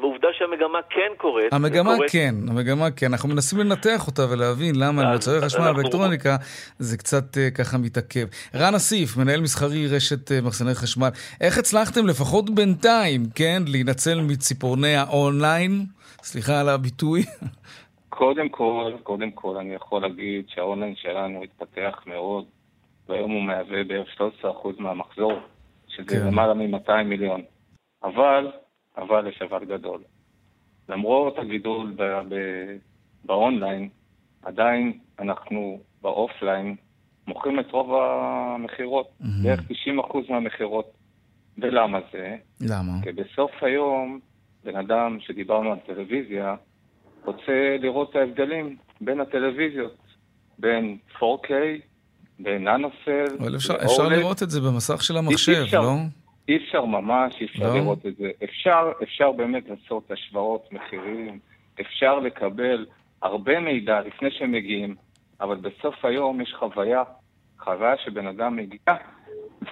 ועובדה שהמגמה כן קורית. המגמה קורית... כן, המגמה כן. אנחנו מנסים לנתח אותה ולהבין למה למוצרי חשמל ואלקטרוניקה זה קצת uh, ככה מתעכב. רן אסיף, מנהל מסחרי רשת uh, מחסני חשמל, איך הצלחתם לפחות בינתיים, כן, להינצל מציפורני האונליין? סליחה על הביטוי. קודם כל, קודם כל אני יכול להגיד שהאונליין שלנו התפתח מאוד, והיום הוא מהווה בערך 13% מהמחזור, שזה כן. למעלה מ-200 מיליון. אבל אבל יש אבל גדול. למרות הגידול ב- ב- באונליין, עדיין אנחנו באופליין מוכרים את רוב המכירות, mm-hmm. בערך 90% מהמכירות. ולמה זה? למה? כי בסוף היום, בן אדם שדיברנו על טלוויזיה, רוצה לראות את ההבדלים בין הטלוויזיות, בין 4K, בין ננוסל, אבל אפשר, אפשר לראות את זה במסך של המחשב, אפשר, לא? אי אפשר ממש, אי אפשר לא? לראות את זה. אפשר, אפשר באמת לעשות השוואות מחירים, אפשר לקבל הרבה מידע לפני שהם מגיעים, אבל בסוף היום יש חוויה, חוויה שבן אדם מגיע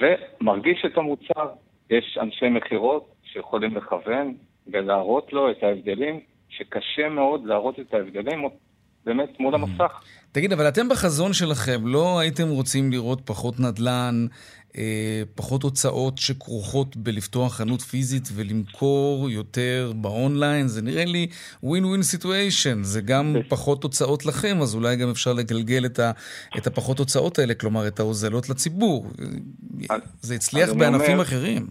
ומרגיש את המוצר. יש אנשי מכירות שיכולים לכוון ולהראות לו את ההבדלים, שקשה מאוד להראות את ההבדלים באמת מול המסך. תגיד, אבל אתם בחזון שלכם לא הייתם רוצים לראות פחות נדל"ן, פחות הוצאות שכרוכות בלפתוח חנות פיזית ולמכור יותר באונליין? זה נראה לי win win situation. זה גם פחות הוצאות לכם, אז אולי גם אפשר לגלגל את, ה, את הפחות הוצאות האלה, כלומר את ההוזלות לציבור. זה הצליח בענפים אומר, אחרים.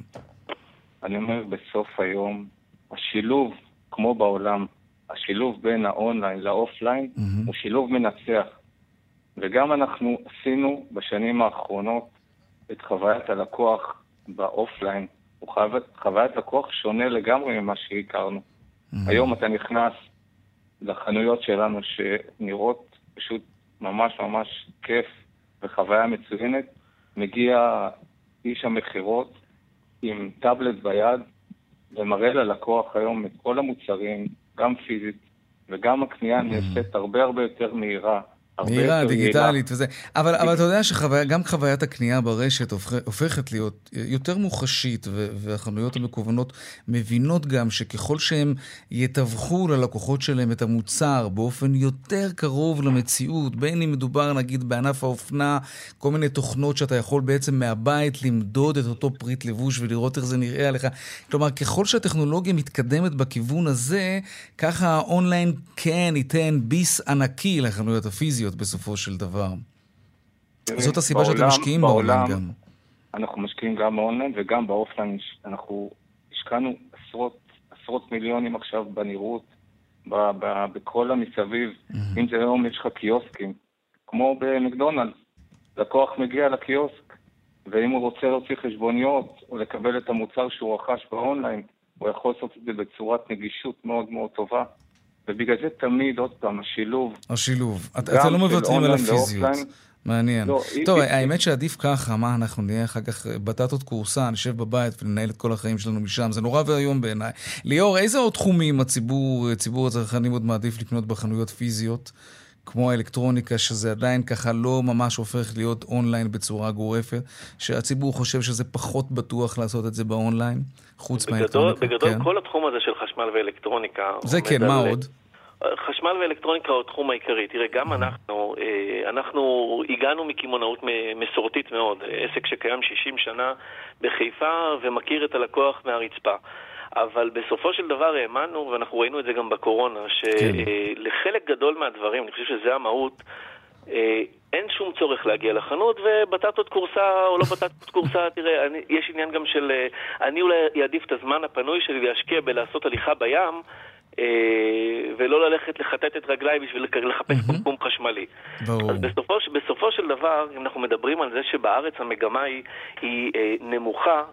אני אומר, בסוף היום, השילוב, כמו בעולם, השילוב בין האונליין לאופליין mm-hmm. הוא שילוב מנצח. וגם אנחנו עשינו בשנים האחרונות את חוויית הלקוח באופליין. הוא חוויית, חוויית לקוח שונה לגמרי ממה שהכרנו. Mm-hmm. היום אתה נכנס לחנויות שלנו שנראות פשוט ממש ממש כיף וחוויה מצוינת. מגיע איש המכירות עם טאבלט ביד ומראה ללקוח היום את כל המוצרים, גם פיזית וגם הקנייה נעשית הרבה הרבה יותר מהירה. מהירה, דיגיטלית וזה. אבל, אבל אתה יודע שגם חוויית הקנייה ברשת הופכת להיות יותר מוחשית, והחנויות המקוונות מבינות גם שככל שהם יתווכו ללקוחות שלהם את המוצר באופן יותר קרוב למציאות, בין אם מדובר נגיד בענף האופנה, כל מיני תוכנות שאתה יכול בעצם מהבית למדוד את אותו פריט לבוש ולראות איך זה נראה עליך. כלומר, ככל שהטכנולוגיה מתקדמת בכיוון הזה, ככה האונליין כן ייתן ביס ענקי לחנויות הפיזיות. פרקטיות בסופו של דבר. זאת הסיבה בעולם, שאתם משקיעים באונליין גם. אנחנו משקיעים גם באונליין וגם באופליין. אנחנו השקענו עשרות, עשרות מיליונים עכשיו בנראות, ב, ב, בכל המסביב. Mm-hmm. אם זה היום יש לך קיוסקים, כמו במקדונלדס. לקוח מגיע לקיוסק, ואם הוא רוצה להוציא חשבוניות או לקבל את המוצר שהוא רכש באונליין, הוא יכול לעשות את זה בצורת נגישות מאוד מאוד טובה. ובגלל זה תמיד, עוד פעם, השילוב... השילוב. אתם לא מוותרים על הפיזיות. מעניין. לא, טוב, היא, האמת שעדיף ככה, מה אנחנו נהיה אחר כך בטטות כורסה, נשב בבית וננהל את כל החיים שלנו משם, זה נורא ואיום בעיניי. ליאור, איזה עוד תחומים הציבור, ציבור הצרכנים עוד מעדיף לקנות בחנויות פיזיות, כמו האלקטרוניקה, שזה עדיין ככה לא ממש הופך להיות אונליין בצורה גורפת, שהציבור חושב שזה פחות בטוח לעשות את זה באונליין, חוץ מהאלקטרוניקה? בגדול, כן. כל התחום הזה של חשמל ואלקטרוניקה... זה כן, מה עוד? חשמל ואלקטרוניקה הוא התחום העיקרי. תראה, גם אנחנו, אה, אנחנו הגענו מקמעונאות מסורתית מאוד. עסק שקיים 60 שנה בחיפה ומכיר את הלקוח מהרצפה. אבל בסופו של דבר האמנו, ואנחנו ראינו את זה גם בקורונה, שלחלק כן. גדול מהדברים, אני חושב שזה המהות, אה, אין שום צורך להגיע לחנות, ובטטות קורסה או לא בטטות קורסה, תראה, אני, יש עניין גם של... אה, אני אולי אעדיף את הזמן הפנוי שלי להשקיע בלעשות הליכה בים, אה, ולא ללכת לחטט את רגליי בשביל לחפש קומקום חשמלי. ברור. אז בסופו, בסופו של דבר, אם אנחנו מדברים על זה שבארץ המגמה היא, היא אה, נמוכה,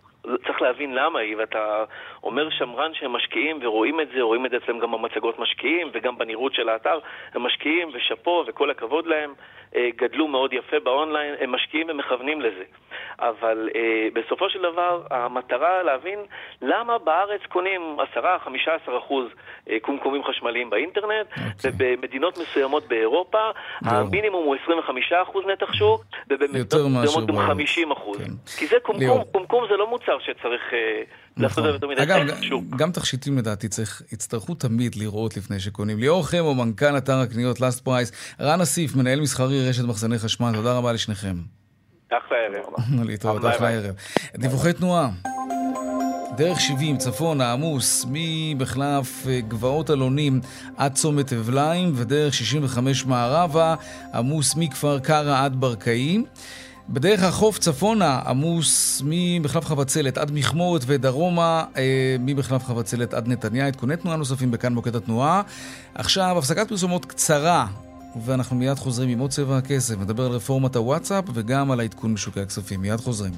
צריך להבין למה היא, ואתה אומר שמרן שהם משקיעים ורואים את זה, רואים את זה אצלם גם במצגות משקיעים וגם בנראות של האתר, הם משקיעים ושאפו וכל הכבוד להם, אה, גדלו מאוד יפה באונליין, הם משקיעים ומכוונים לזה. אבל אה, בסופו של דבר המטרה להבין למה בארץ קונים 10-15 אחוז אה, קומקומים חשמליים באינטרנט, okay. אוקיי. ובמדינות מסוימות באירופה המינימום הוא 25 אחוז נתח שוק, ובמדינות מסוימות גם 50 אחוז. כן. כי זה קומקום, קומקום זה לא מוצר שצריך... אה, נכון. אגב, גם תכשיטים לדעתי צריך, יצטרכו תמיד לראות לפני שקונים. ליאור חמו, מנכ"ל אתר הקניות לאסט פרייס, רן אסיף, מנהל מסחרי רשת מחסני חשמל, תודה רבה לשניכם. אחלה ערב. להתראות, אחלה ערב. דיווחי תנועה. דרך 70 צפונה עמוס ממחלף אה, גבעות אלונים עד צומת אבליים ודרך 65 מערבה עמוס מכפר קרע עד ברקאי. בדרך החוף צפונה עמוס ממחלף חבצלת עד מכמורת ודרומה אה, ממחלף חבצלת עד נתניה. עדכוני תנועה נוספים בכאן מוקד התנועה. עכשיו הפסקת פרסומות קצרה ואנחנו מיד חוזרים עם עוד צבע הכסף. נדבר על רפורמת הוואטסאפ וגם על העדכון בשוקי הכספים. מיד חוזרים.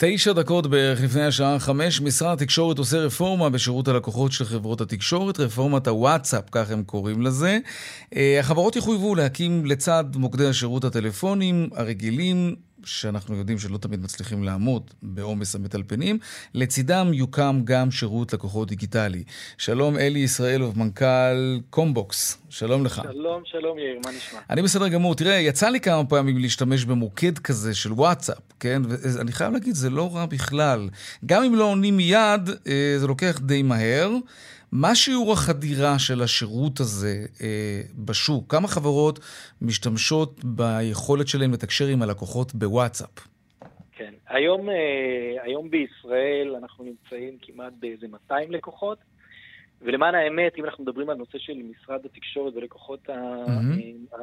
תשע דקות בערך לפני השעה חמש, משרד התקשורת עושה רפורמה בשירות הלקוחות של חברות התקשורת, רפורמת הוואטסאפ, כך הם קוראים לזה. אה, החברות יחויבו להקים לצד מוקדי השירות הטלפונים הרגילים שאנחנו יודעים שלא תמיד מצליחים לעמוד בעומס המטלפנים, לצידם יוקם גם שירות לקוחות דיגיטלי. שלום אלי ישראלוב, מנכ"ל קומבוקס, שלום לך. שלום, שלום יאיר, מה נשמע? אני בסדר גמור. תראה, יצא לי כמה פעמים להשתמש במוקד כזה של וואטסאפ, כן? ואני חייב להגיד, זה לא רע בכלל. גם אם לא עונים מיד, אה, זה לוקח די מהר. מה שיעור החדירה של השירות הזה אה, בשוק? כמה חברות משתמשות ביכולת שלהן לתקשר עם הלקוחות בוואטסאפ? כן, היום, אה, היום בישראל אנחנו נמצאים כמעט באיזה 200 לקוחות, ולמען האמת, אם אנחנו מדברים על נושא של משרד התקשורת ולקוחות mm-hmm.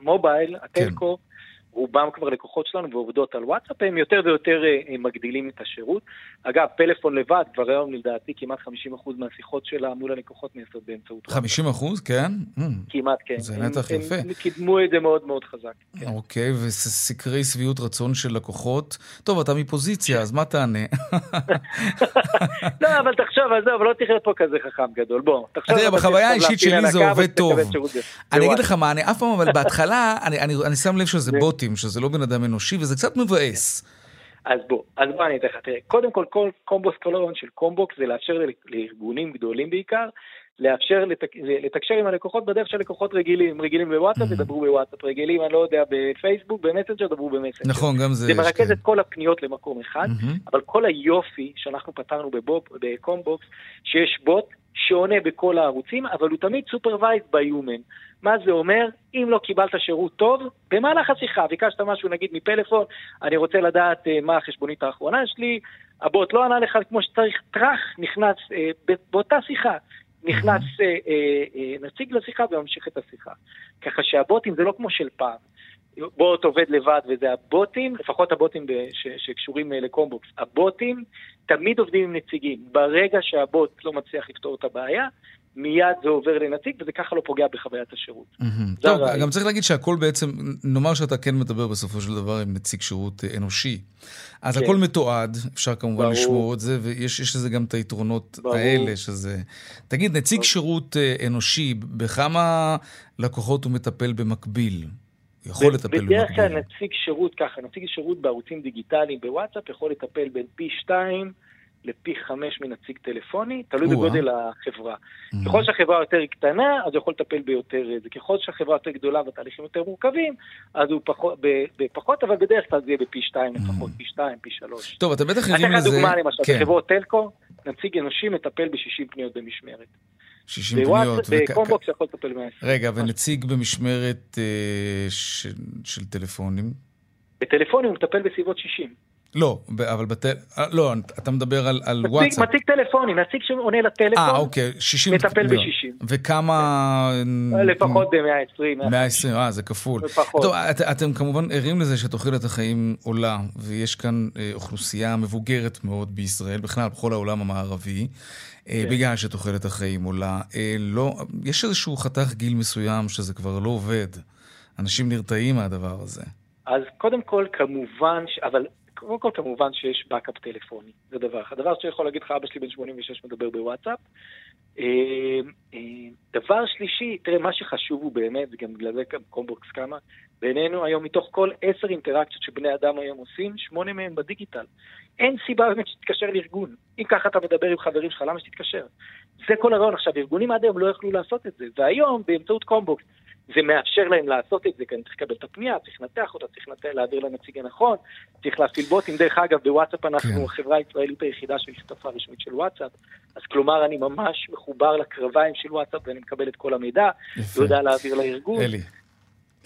המובייל, הטלקו, כן. רובם כבר לקוחות שלנו ועובדות על וואטסאפ, הם יותר ויותר אה, מגדילים את השירות. אגב, פלאפון לבד, כבר היום לדעתי כמעט 50% מהשיחות שלה מול הלקוחות נעשות באמצעות וואטסאפ. 50%? כן? Mm. כמעט כן. זה נתח יפה. הם קידמו את זה מאוד מאוד חזק. כן. אוקיי, וסקרי שביעות רצון של לקוחות? טוב, אתה מפוזיציה, אז מה תענה? לא, אבל תחשוב, עזוב, לא תראה פה כזה חכם גדול, בוא. תחשוב... תראה, בחוויה האישית שלי זה עובד טוב. אני אגיד לך מה, אני אף פעם, אבל בהתחלה, אני שם לב שזה בוט בוטים, שזה לא בן אדם אנושי, וזה קצת מבאס. אז בוא, אז בוא אני אתן לך, תראה, קודם כל, כל קומבוס, כל הרעיון של קומבוקס זה לאפשר לארגונים גדולים בעיקר, לאפשר לתק, לתקשר עם הלקוחות בדרך של לקוחות רגילים, רגילים בוואטסאפ, mm-hmm. ידברו בוואטסאפ, רגילים, אני לא יודע, בפייסבוק, במסנג'ר, ידברו במסנג'ר. נכון, גם זה זה מרכז את כל הפניות למקום אחד, mm-hmm. אבל כל היופי שאנחנו פתרנו בקומבוקס, שיש בוט שעונה בכל הערוצים, אבל הוא תמיד supervised by human. מה זה אומר? אם לא קיבלת שירות טוב, במהלך השיחה, ביקשת משהו נגיד מפלאפון, אני רוצה לדעת uh, מה החשבונית האחרונה שלי, הבוט לא ענה לך כמו שצריך, טראח, נכנס, uh, באותה שיחה, נכנס uh, uh, uh, נציג לשיחה וממשיך את השיחה. ככה שהבוטים זה לא כמו של פעם. בוט עובד לבד וזה הבוטים, לפחות הבוטים ש, שקשורים לקומבוקס, הבוטים תמיד עובדים עם נציגים. ברגע שהבוט לא מצליח לפתור את הבעיה, מיד זה עובר לנציג, וזה ככה לא פוגע בחוויית השירות. טוב, גם צריך להגיד שהכל בעצם, נאמר שאתה כן מדבר בסופו של דבר עם נציג שירות אה, אנושי. אז כן. הכל מתועד, אפשר כמובן לשמור את זה, ויש לזה גם את היתרונות האלה, שזה... תגיד, נציג שירות אה, אנושי, בכמה לקוחות הוא מטפל במקביל? יכול לטפל במקביל. בדרך כלל נציג שירות ככה, נציג שירות בערוצים דיגיטליים בוואטסאפ יכול לטפל בין פי שתיים לפי חמש מנציג טלפוני, תלוי בגודל החברה. Mm-hmm. ככל שהחברה יותר קטנה, אז הוא יכול לטפל ביותר זה. ככל שהחברה יותר גדולה והתהליכים יותר מורכבים, אז הוא פחות, בפחות, אבל בדרך כלל זה יהיה בפי שתיים לפחות, פי שתיים, פי שלוש. טוב, אתה בטח יודעים לזה... אני אתן לך דוגמה למשל, כן. בחברות telco, נציג אנושי מטפל ב-60 פניות במשמרת. 60 פניות. בקומבוקס יכול לטפל ב-120. רגע, ונציג במשמרת אה, של, של טלפונים? בטלפונים הוא מטפל בסביבות 60. לא, אבל בטל... אה, לא, אתה מדבר על, על וואטסאפ. נציג טלפונים, נציג שעונה לטלפון. אה, אוקיי, 60... מטפל ב-60. וכמה... לפחות ב-120. 120, אה, זה כפול. לפחות. טוב, את, אתם כמובן ערים לזה שתוחלת החיים עולה, ויש כאן אה, אוכלוסייה מבוגרת מאוד בישראל, בכלל בכל העולם המערבי. אה, כן. בגלל שתוחלת החיים עולה. אה, לא, יש איזשהו חתך גיל מסוים שזה כבר לא עובד. אנשים נרתעים מהדבר הזה. אז קודם כל, כמובן, ש... אבל קודם כל כמובן שיש backup טלפוני, זה דבר אחד. דבר שיכול להגיד לך, אבא שלי בן 86 מדבר בוואטסאפ. אה, אה, דבר שלישי, תראה, מה שחשוב הוא באמת, וגם בגלל זה גם קומבוקס קמה, בינינו היום מתוך כל עשר אינטראקציות שבני אדם היום עושים, שמונה מהם בדיגיטל. אין סיבה באמת שתתקשר לארגון. אם ככה אתה מדבר עם חברים שלך, למה שתתקשר? זה כל הרעיון. עכשיו, ארגונים עד היום לא יכלו לעשות את זה, והיום, באמצעות קומבוקס, זה מאפשר להם לעשות את זה, כי אני צריך לקבל את הפנייה, צריך לנתח אותה, צריך להעביר לנציג הנכון, צריך להפעיל בוטים. דרך אגב, בוואטסאפ אנחנו כן. החברה הישראלית היחידה של שותפה רשמית של וואטסאפ, אז כלומר אני ממש מחובר לקרביים של וואטסאפ ואני מקבל את כל המידע, ויודע להעביר לארגון. אלי.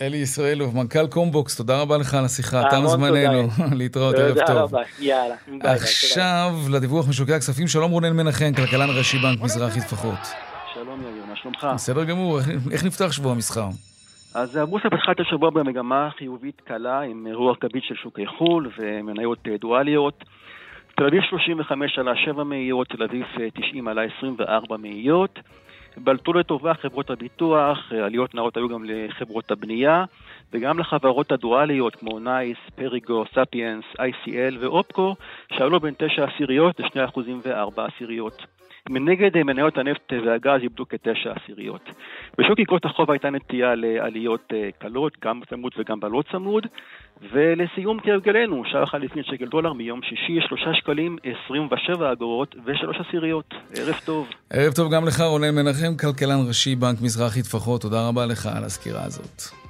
אלי ישראלוב, מנכ"ל קומבוקס, תודה רבה לך על השיחה, תם זמננו, להתראות, ערב טוב. תודה רבה, יאללה. עכשיו לדיווח משוקי הכספים, שלום רונן מנחם, כלכלן ראשי בנק מזרחי טפחות. שלום יאיר, מה שלומך? בסדר גמור, איך נפתח שבוע המסחר? אז הבורסה פתחה את השבוע במגמה חיובית קלה עם רוח גבית של שוקי חו"ל ומניות דואליות. תל אביב 35 עלה 7 מאיות, תל אביב 90 עלה 24 מאיות. בלטו לטובה חברות הביטוח, עליות נאות היו גם לחברות הבנייה וגם לחברות הדואליות כמו נייס, פריגו, ספיאנס, ICL ואופקו שעלו בין 9 עשיריות ל-2% ו-4 עשיריות. מנגד מניות הנפט והגז איבדו כתשע עשיריות. בשוק איגרות החוב הייתה נטייה לעליות אה, קלות, גם צמוד וגם בלא צמוד. ולסיום כהרגלנו, שער חליפין שקל דולר מיום שישי, שלושה שקלים, עשרים ושבע אגורות ושלוש עשיריות. ערב טוב. ערב טוב גם לך, רונן מנחם, כלכלן ראשי, בנק מזרחי טפחות. תודה רבה לך על הסקירה הזאת.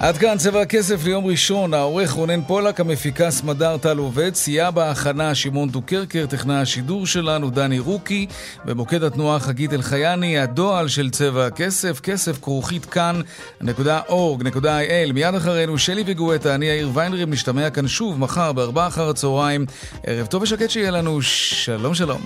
עד כאן צבע הכסף ליום ראשון, העורך רונן פולק, המפיקה סמדר טל עובד, סייע בהכנה שמעון דוקרקר, טכנאי השידור שלנו דני רוקי, במוקד התנועה חגית אלחייני, הדועל של צבע הכסף, כסף כרוכית כאן.org.il. מיד אחרינו שלי וגואטה, אני יאיר ויינרים, נשתמע כאן שוב מחר בארבעה אחר הצהריים. ערב טוב ושקט שיהיה לנו, שלום שלום.